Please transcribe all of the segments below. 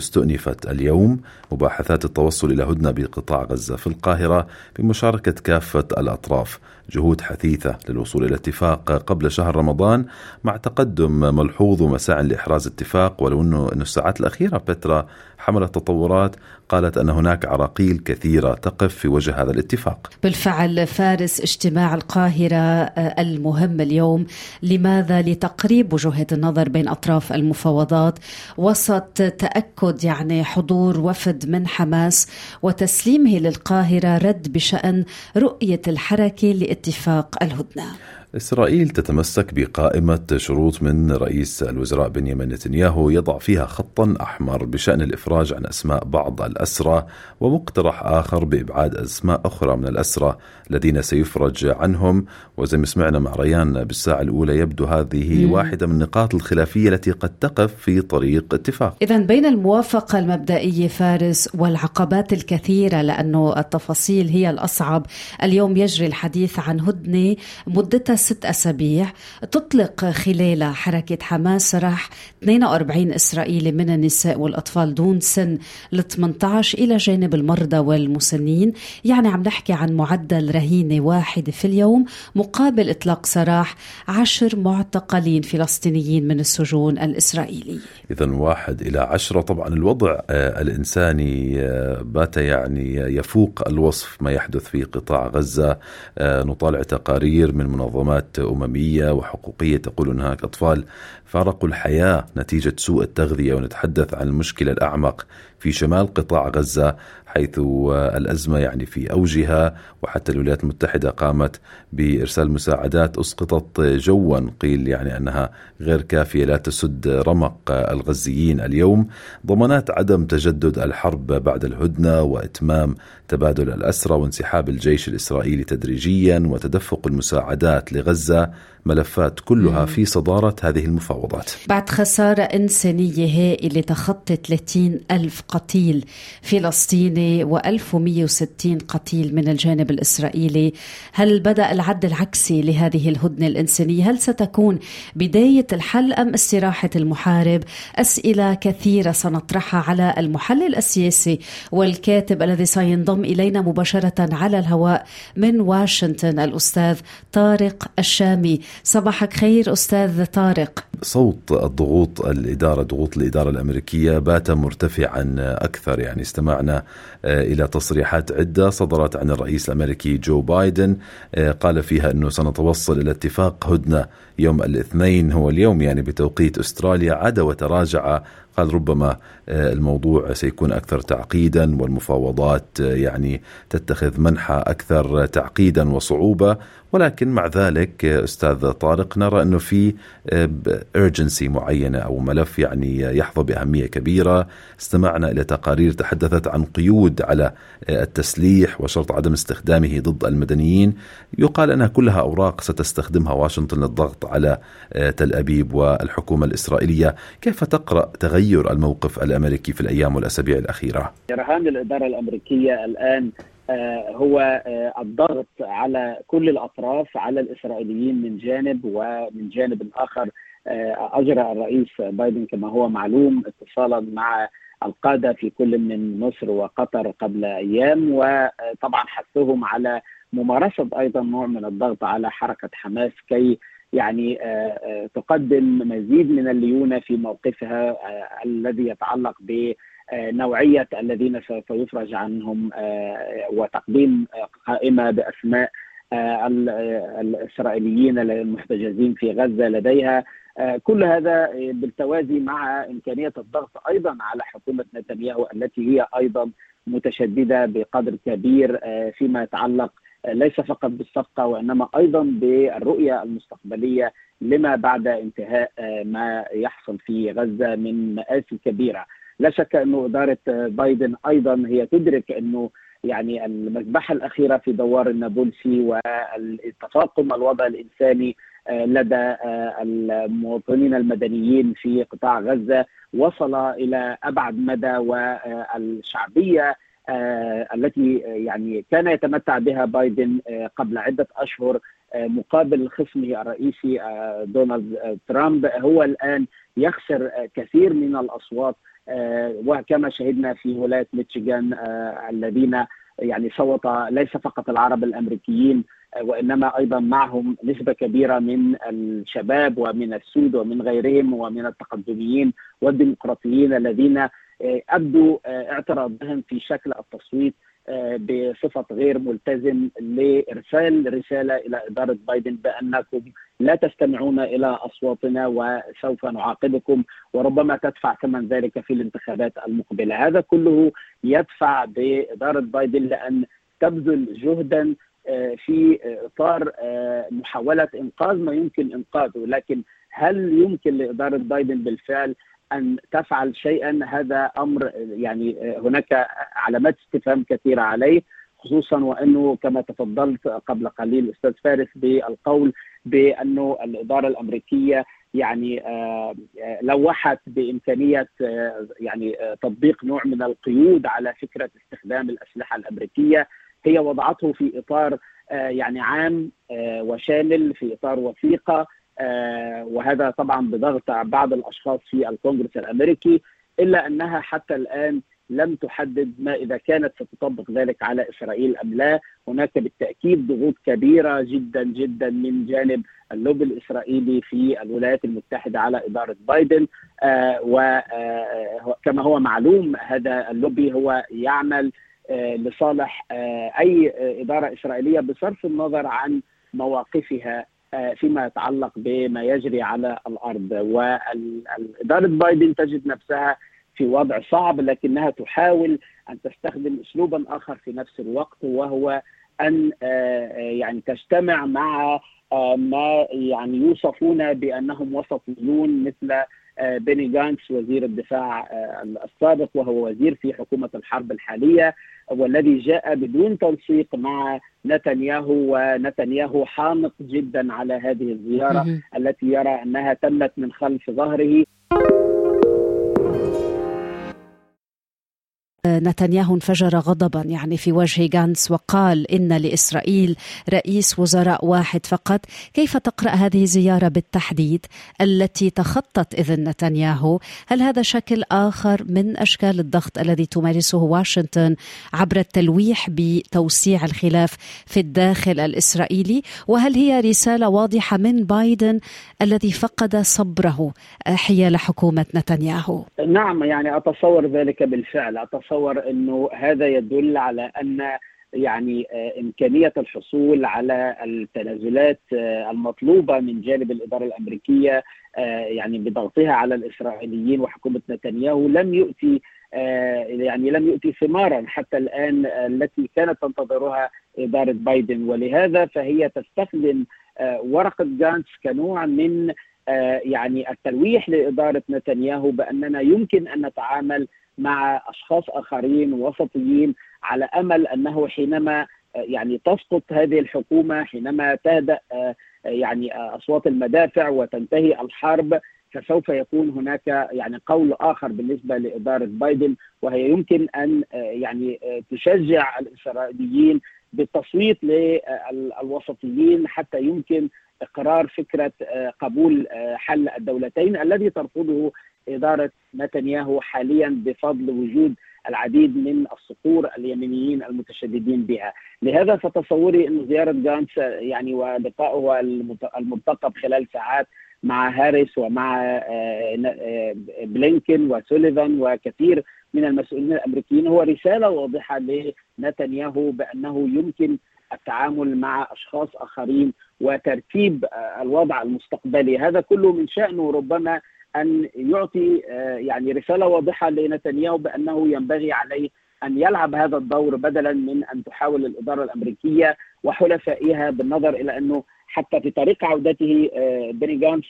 استؤنفت اليوم مباحثات التوصل إلى هدنة بقطاع غزة في القاهرة بمشاركة كافة الأطراف. جهود حثيثة للوصول إلى اتفاق قبل شهر رمضان مع تقدم ملحوظ ومساع لإحراز اتفاق ولو أنه الساعات الأخيرة بترا حملت تطورات قالت أن هناك عراقيل كثيرة تقف في وجه هذا الاتفاق. بالفعل فارس اجتماع القاهرة آه، المهم اليوم. لماذا؟ لتقريب وجهة النظر بين أطراف المفاوضات. وسط تأكد يعني حضور وفد من حماس وتسليمه للقاهرة رد بشأن رؤية الحركة لاتفاق الهدنة. إسرائيل تتمسك بقائمة شروط من رئيس الوزراء بنيامين نتنياهو يضع فيها خطا أحمر بشأن الإفراج عن أسماء بعض الأسرى ومقترح آخر بإبعاد أسماء أخرى من الأسرى الذين سيفرج عنهم. وزي ما سمعنا مع ريان بالساعة الأولى يبدو هذه مم. واحدة من النقاط الخلافية التي قد تقف في طريق اتفاق. إذا بين الموافقة المبدئية فارس والعقبات الكثيرة لأنه التفاصيل هي الأصعب. اليوم يجري الحديث عن هدنة مدتها ست أسابيع تطلق خلالها حركة حماس سراح 42 إسرائيلي من النساء والأطفال دون سن ال 18 إلى جانب المرضى والمسنين. يعني عم نحكي عن معدل رهينة واحدة في اليوم مقابل إطلاق سراح عشر معتقلين فلسطينيين من السجون الإسرائيلية إذا واحد إلى عشرة. طبعا الوضع آه، الإنساني آه، بات يعني يفوق الوصف ما يحدث في قطاع غزة. آه، نطالع تقارير من منظمات أممية وحقوقية تقول أن هناك أطفال فارقوا الحياة نتيجة سوء التغذية ونتحدث عن المشكلة الأعمق في شمال قطاع غزة حيث الأزمة يعني في أوجها وحتى الولايات المتحدة قامت بإرسال مساعدات أسقطت جوا قيل يعني أنها غير كافية لا تسد رمق الغزيين اليوم. ضمانات عدم تجدد الحرب بعد الهدنة وإتمام تبادل الأسرى وانسحاب الجيش الإسرائيلي تدريجيا وتدفق المساعدات لغزة. ملفات كلها في صدارة هذه المفاوضات. بعد خسارة إنسانية هائلة تخطت 30 ألف قتيل فلسطيني و1160 قتيل من الجانب الإسرائيلي. هل بدأ العد العكسي لهذه الهدنة الإنسانية؟ هل ستكون بداية الحل أم استراحة المحارب؟ أسئلة كثيرة سنطرحها على المحلل السياسي والكاتب الذي سينضم إلينا مباشرة على الهواء من واشنطن الأستاذ طارق الشامي. صباحك خير أستاذ طارق. صوت الضغوط الإدارة ضغوط الإدارة الأمريكية بات مرتفعا أكثر. يعني استمعنا آه، إلى تصريحات عدة صدرت عن الرئيس الأمريكي جو بايدن آه، قال فيها أنه سنتوصل إلى اتفاق هدنة يوم الاثنين هو اليوم يعني بتوقيت أستراليا عاد وتراجع. قال ربما آه، الموضوع سيكون أكثر تعقيدا والمفاوضات يعني تتخذ منحى أكثر تعقيدا وصعوبة. ولكن مع ذلك أستاذ طارق نرى أنه في urgency معينة أو ملف يعني يحظى بأهمية كبيرة. استمعنا إلى تقارير تحدثت عن قيود على التسليح وشرط عدم استخدامه ضد المدنيين. يقال أنها كلها أوراق ستستخدمها واشنطن للضغط على تل أبيب والحكومة الإسرائيلية. كيف تقرأ تغير الموقف الأمريكي في الأيام والأسابيع الأخيرة؟ رهان الإدارة الأمريكية الآن آه، هو آه، الضغط على كل الأطراف على الإسرائيليين من جانب ومن جانب اخر آه، أجرى الرئيس بايدن كما هو معلوم اتصالا مع القادة في كل من مصر وقطر قبل أيام وطبعا حثهم على ممارسة أيضا نوع من الضغط على حركة حماس كي يعني تقدم مزيد من الليونة في موقفها الذي يتعلق ب نوعية الذين سوف يفرج عنهم آه، وتقديم قائمة بأسماء آه، الإسرائيليين المحتجزين في غزة لديها. آه، كل هذا بالتوازي مع إمكانية الضغط أيضا على حكومة نتنياهو التي هي أيضا متشددة بقدر كبير فيما يتعلق ليس فقط بالصفقة وإنما أيضا بالرؤية المستقبلية لما بعد انتهاء ما يحصل في غزة من مآسي كبيرة. لا شك أنه إدارة بايدن أيضا هي تدرك أنه يعني المذبحة الأخيرة في دوار النابلسي والتفاقم الوضع الإنساني لدى المواطنين المدنيين في قطاع غزة وصل إلى أبعد مدى والشعبية التي يعني كان يتمتع بها بايدن قبل عدة أشهر مقابل خصمه الرئيسي دونالد ترامب. هو الآن يخسر كثير من الأصوات وكما شهدنا في ولاية ميشيغان الذين يعني صوت ليس فقط العرب الأمريكيين وإنما أيضا معهم نسبة كبيرة من الشباب ومن السود ومن غيرهم ومن التقدميين والديمقراطيين الذين ابدوا اعتراضهم في شكل التصويت بصفة غير ملتزم لإرسال رسالة إلى إدارة بايدن بأنكم لا تستمعون إلى أصواتنا وسوف نعاقبكم وربما تدفع ثمن ذلك في الانتخابات المقبلة، هذا كله يدفع بإدارة بايدن لأن تبذل جهدا في إطار محاولة إنقاذ ما يمكن إنقاذه، لكن هل يمكن لإدارة بايدن بالفعل أن تفعل شيئا هذا أمر يعني هناك علامات استفهام كثيرة عليه خصوصا وأنه كما تفضلت قبل قليل أستاذ فارس بالقول بأنه الإدارة الأمريكية يعني لوحت بإمكانية يعني تطبيق نوع من القيود على فكرة استخدام الأسلحة الأمريكية. هي وضعته في إطار يعني عام وشامل في إطار وثيقة. وهذا طبعا بضغط بعض الأشخاص في الكونغرس الأمريكي إلا أنها حتى الآن لم تحدد ما إذا كانت ستطبق ذلك على إسرائيل أم لا، هناك بالتأكيد ضغوط كبيرة جدا جدا من جانب اللوبي الإسرائيلي في الولايات المتحدة على إدارة بايدن. وكما هو معلوم هذا اللوبي هو يعمل لصالح أي إدارة إسرائيلية بصرف النظر عن مواقفها فيما يتعلق بما يجري على الأرض. واداره بايدن تجد نفسها في وضع صعب لكنها تحاول أن تستخدم اسلوبا آخر في نفس الوقت وهو أن يعني تجتمع مع ما يعني يوصفون بأنهم وسطيون مثل بيني جانتس وزير الدفاع السابق وهو وزير في حكومة الحرب الحالية. والذي جاء بدون تنسيق مع نتنياهو ونتنياهو حامق جدا على هذه الزيارة التي يرى أنها تمت من خلف ظهره. نتنياهو انفجر غضبا يعني في وجه غانس وقال إن لإسرائيل رئيس وزراء واحد فقط، كيف تقرأ هذه الزيارة بالتحديد التي تخطت إذن نتنياهو؟ هل هذا شكل آخر من أشكال الضغط الذي تمارسه واشنطن عبر التلويح بتوسيع الخلاف في الداخل الإسرائيلي؟ وهل هي رسالة واضحة من بايدن الذي فقد صبره حيال حكومة نتنياهو؟ نعم يعني أتصور ذلك بالفعل، أتصور اتصور إنه هذا يدل على أن يعني إمكانية الحصول على التنازلات المطلوبة من جانب الإدارة الأمريكية يعني بضغطها على الإسرائيليين وحكومة نتنياهو لم يؤتي يعني لم يؤتي ثمارا حتى الآن التي كانت تنتظرها إدارة بايدن. ولهذا فهي تستخدم ورقة جانتس كنوع من يعني التلويح لإدارة نتنياهو بأننا يمكن أن نتعامل مع أشخاص آخرين وسطيين على أمل أنه حينما يعني تسقط هذه الحكومة حينما تهدأ يعني أصوات المدافع وتنتهي الحرب فسوف يكون هناك يعني قول آخر بالنسبة لإدارة بايدن وهي يمكن أن يعني تشجع الإسرائيليين بالتصويت للوسطيين حتى يمكن إقرار فكرة قبول حل الدولتين الذي ترفضه إدارة نتنياهو حاليا بفضل وجود العديد من الصقور اليمينيين المتشددين بها، لهذا فتصوري ان زيارة جانس يعني ولقائه المرتقب خلال ساعات مع هاريس ومع بلينكن وسوليفان وكثير من المسؤولين الأمريكيين. هو رسالة واضحة لنتنياهو بأنه يمكن التعامل مع أشخاص آخرين وترتيب الوضع المستقبلي، هذا كله من شأنه ربما أن يعطي يعني رسالة واضحة لنتنياهو بأنه ينبغي عليه أن يلعب هذا الدور بدلا من أن تحاول الإدارة الأمريكية وحلفائها بالنظر إلى أنه حتى في طريق عودته بيني جانس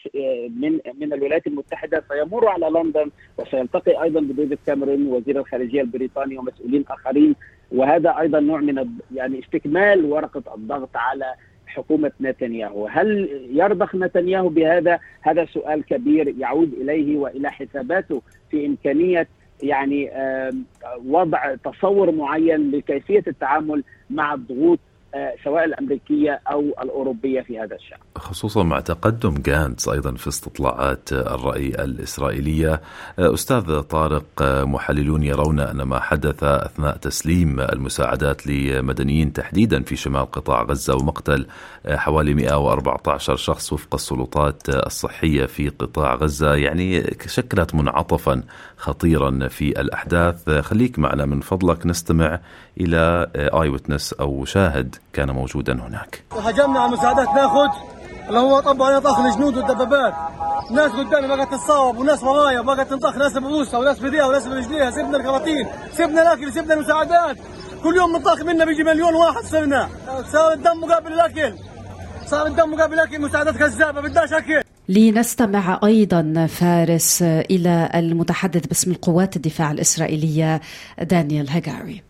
من من الولايات المتحدة سيمر على لندن وسيلتقي أيضا بديفيد كاميرون وزير الخارجية البريطاني ومسؤولين آخرين. وهذا أيضا نوع من يعني استكمال ورقة الضغط على حكومة نتنياهو، هل يرضخ نتنياهو بهذا؟ هذا سؤال كبير يعود إليه وإلى حساباته في إمكانية يعني وضع تصور معين لكيفية التعامل مع الضغوط آه، سواء الأمريكية أو الأوروبية في هذا الشأن. خصوصا مع تقدم جانتس أيضا في استطلاعات الرأي الإسرائيلية. آه، أستاذ طارق آه، محللون يرون أن ما حدث أثناء تسليم المساعدات لمدنيين تحديدا في شمال قطاع غزة ومقتل حوالي 114 شخص وفق السلطات الصحية في قطاع غزة يعني شكلت منعطفا خطيرا في الأحداث. خليك معنا من فضلك نستمع إلى eyewitness أو شاهد كان موجودا هناك هجمنا على المساعدات ناخذ اللي هو طبعا يطخ الجنود والدبابات. ناس قدامي بقت تتصاوب وناس ورايا بقت تنطخ ناس ببوسها وناس بايديها وناس برجليها. سيبنا الكراتين سيبنا الأكل سيبنا المساعدات. كل يوم نطخ منا بيجي مليون واحد صرنا صار الدم مقابل الأكل. صار الدم مقابل الأكل مساعدات كذابه بداش أكل. لنستمع أيضا فارس إلى المتحدث باسم القوات الدفاع الإسرائيلية دانيال هاجاري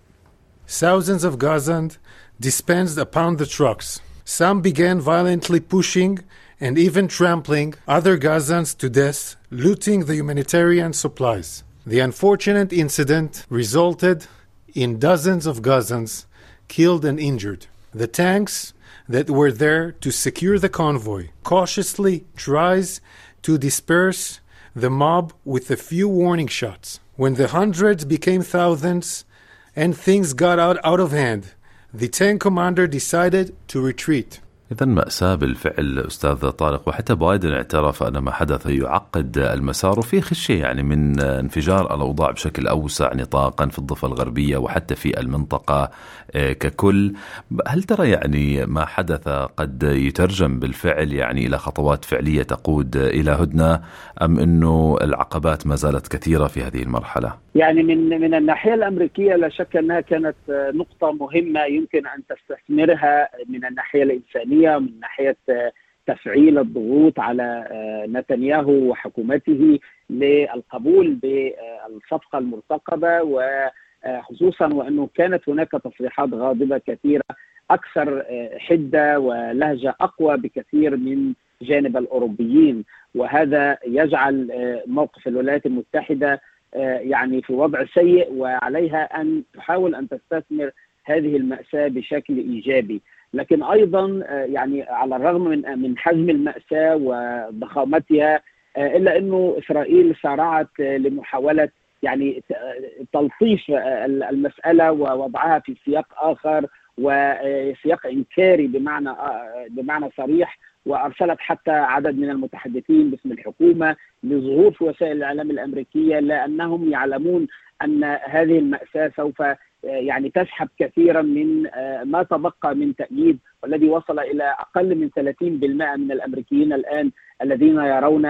Thousands of Gazans dispensed upon the trucks. Some began violently pushing and even trampling other Gazans to death, looting the humanitarian supplies. The unfortunate incident resulted in dozens of Gazans killed and injured. The tanks that were there to secure the convoy cautiously tries to disperse the mob with a few warning shots. When the hundreds became thousands, and things got out, out of hand. The tank commander decided to retreat. إذا مأساة بالفعل أستاذ طارق وحتى بايدن اعترف أن ما حدث يعقد المسار وفي خشية يعني من انفجار الأوضاع بشكل أوسع نطاقا في الضفة الغربية وحتى في المنطقة آه، ككل هل ترى يعني ما حدث قد يترجم بالفعل يعني إلى خطوات فعلية تقود إلى هدنة أم أنه العقبات ما زالت كثيرة في هذه المرحلة؟ يعني من من الناحية الأمريكية لا شك أنها كانت نقطة مهمة يمكن أن تستثمرها من الناحية الإنسانية الإسرائيلية من ناحية تفعيل الضغوط على نتنياهو وحكومته للقبول بالصفقة المرتقبة وخصوصا وأنه كانت هناك تصريحات غاضبة كثيرة أكثر حدة ولهجة أقوى بكثير من جانب الأوروبيين. وهذا يجعل موقف الولايات المتحدة يعني في وضع سيء وعليها أن تحاول أن تستثمر هذه المأساة بشكل إيجابي. لكن أيضا آه، يعني على الرغم من من حجم المأساة وضخامتها آه، إلا إنه إسرائيل سارعت آه، لمحاولة يعني تلطيف المسألة ووضعها في سياق آخر وسياق إنكاري بمعنى بمعنى صريح وأرسلت حتى عدد من المتحدثين باسم الحكومة لظهور في وسائل الإعلام الأمريكية لأنهم يعلمون أن هذه المأساة سوف يعني تسحب كثيرا من آه، ما تبقى من تأييد والذي وصل إلى أقل من 30% من الأمريكيين الآن الذين يرون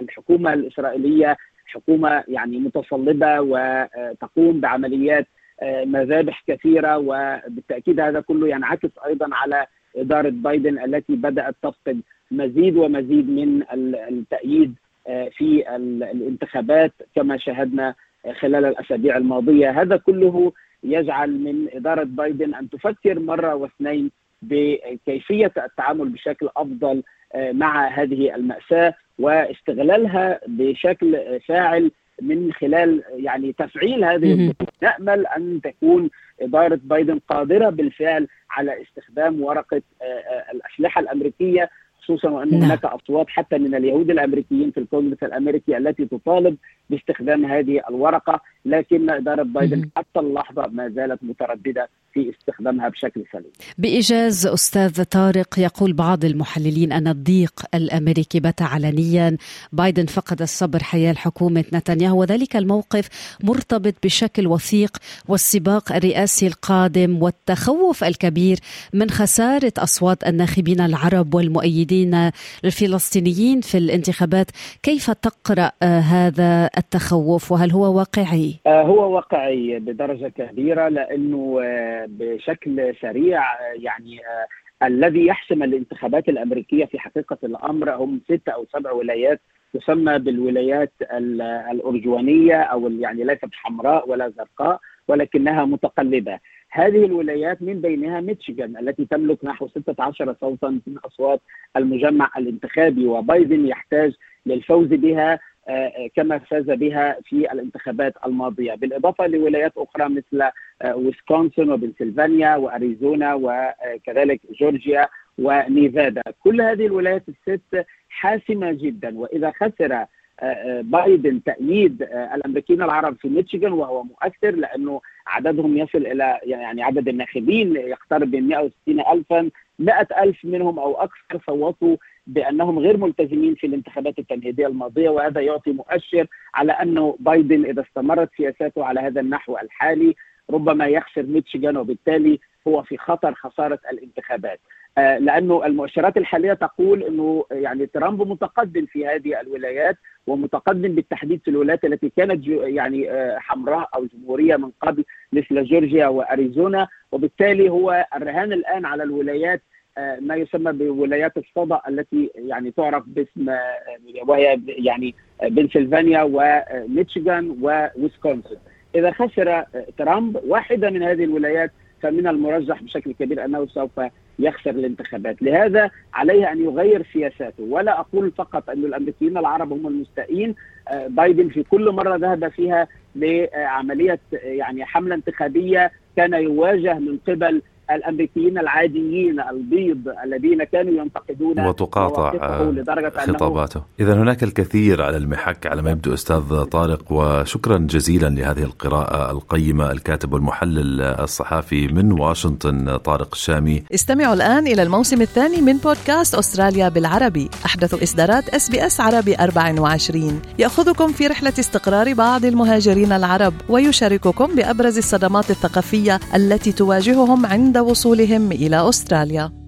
الحكومة الإسرائيلية حكومة يعني متصلبة وتقوم بعمليات آه، مذابح كثيرة وبالتأكيد هذا كله ينعكس أيضا على إدارة بايدن التي بدأت تفقد مزيد ومزيد من التأييد آه، في الانتخابات كما شاهدنا خلال الأسابيع الماضية. هذا كله يجعل من إدارة بايدن أن تفكر مرة واثنين بكيفية التعامل بشكل أفضل آه، مع هذه المأساة واستغلالها بشكل فاعل من خلال يعني تفعيل هذه نأمل أن تكون إدارة بايدن قادرة بالفعل على استخدام ورقة آه، آه، الأسلحة الأمريكية خصوصا وأن نعم. هناك أصوات حتى من اليهود الأمريكيين في الكونغرس الأمريكي التي تطالب باستخدام هذه الورقة لكن إدارة بايدن حتى اللحظة ما زالت مترددة في استخدامها بشكل سليم. بإيجاز أستاذ طارق يقول بعض المحللين أن الضيق الأمريكي بات علنيا، بايدن فقد الصبر حيال حكومة نتنياهو وذلك الموقف مرتبط بشكل وثيق والسباق الرئاسي القادم والتخوف الكبير من خسارة أصوات الناخبين العرب والمؤيدين للفلسطينيين في الانتخابات، كيف تقرأ هذا التخوف وهل هو واقعي؟ آه، هو واقعي بدرجة كبيرة لأنه آه، بشكل سريع آه، يعني الذي يحسم الانتخابات الأمريكية في حقيقة الأمر. هم ست أو سبع ولايات تسمى بالولايات الأرجوانية أو يعني ليست حمراء ولا زرقاء ولكنها متقلبة. هذه الولايات من بينها ميتشيغان التي تملك نحو 16 صوتا من أصوات المجمع الانتخابي وبايدن يحتاج للفوز بها آه، آه، كما فاز بها في الانتخابات الماضية. بالإضافة لولايات أخرى مثل آه، ويسكونسن وبنسلفانيا وأريزونا وكذلك جورجيا ونيفادا. كل هذه الولايات الست حاسمة جدا. وإذا خسر بايدن تأييد الأمريكيين العرب في ميشيغان وهو مؤثر لأنه عددهم يصل إلى يعني عدد الناخبين يقترب من 160 ألفا 100 ألف منهم أو أكثر صوتوا بأنهم غير ملتزمين في الانتخابات التمهيديه الماضية وهذا يعطي مؤشر على انه بايدن إذا استمرت سياساته على هذا النحو الحالي ربما يخسر ميتشيغان وبالتالي هو في خطر خسارة الانتخابات. آه، لأنه المؤشرات الحالية تقول إنه يعني ترامب متقدم في هذه الولايات ومتقدم بالتحديد في الولايات التي كانت يعني آه، حمراء أو جمهورية من قبل مثل جورجيا وأريزونا وبالتالي هو الرهان الآن على الولايات ما يسمى بولايات الصدى التي يعني تعرف باسم وهي يعني بنسلفانيا وميشيغان وويسكونسن. إذا خسر ترامب واحدة من هذه الولايات فمن المرجح بشكل كبير أنه سوف يخسر الانتخابات. لهذا عليه أن يغير سياساته. ولا أقول فقط أن الأمريكيين العرب هم المستائين. آه، بايدن في كل مرة ذهب فيها لعملية يعني حملة انتخابية كان يواجه من قبل الأمريكيين العاديين البيض الذين كانوا ينتقدون وتقاطع خطاباته. اذا هناك الكثير على المحك على ما يبدو أستاذ طارق وشكرا جزيلا لهذه القراءة القيمة الكاتب والمحلل الصحافي من واشنطن طارق الشامي استمعوا الآن إلى الموسم الثاني من بودكاست أستراليا بالعربي. أحدث إصدارات إس بي إس عربي 24 يأخذكم في رحلة استقرار بعض المهاجرين العرب ويشارككم بأبرز الصدمات الثقافية التي تواجههم عند وصولهم إلى أستراليا.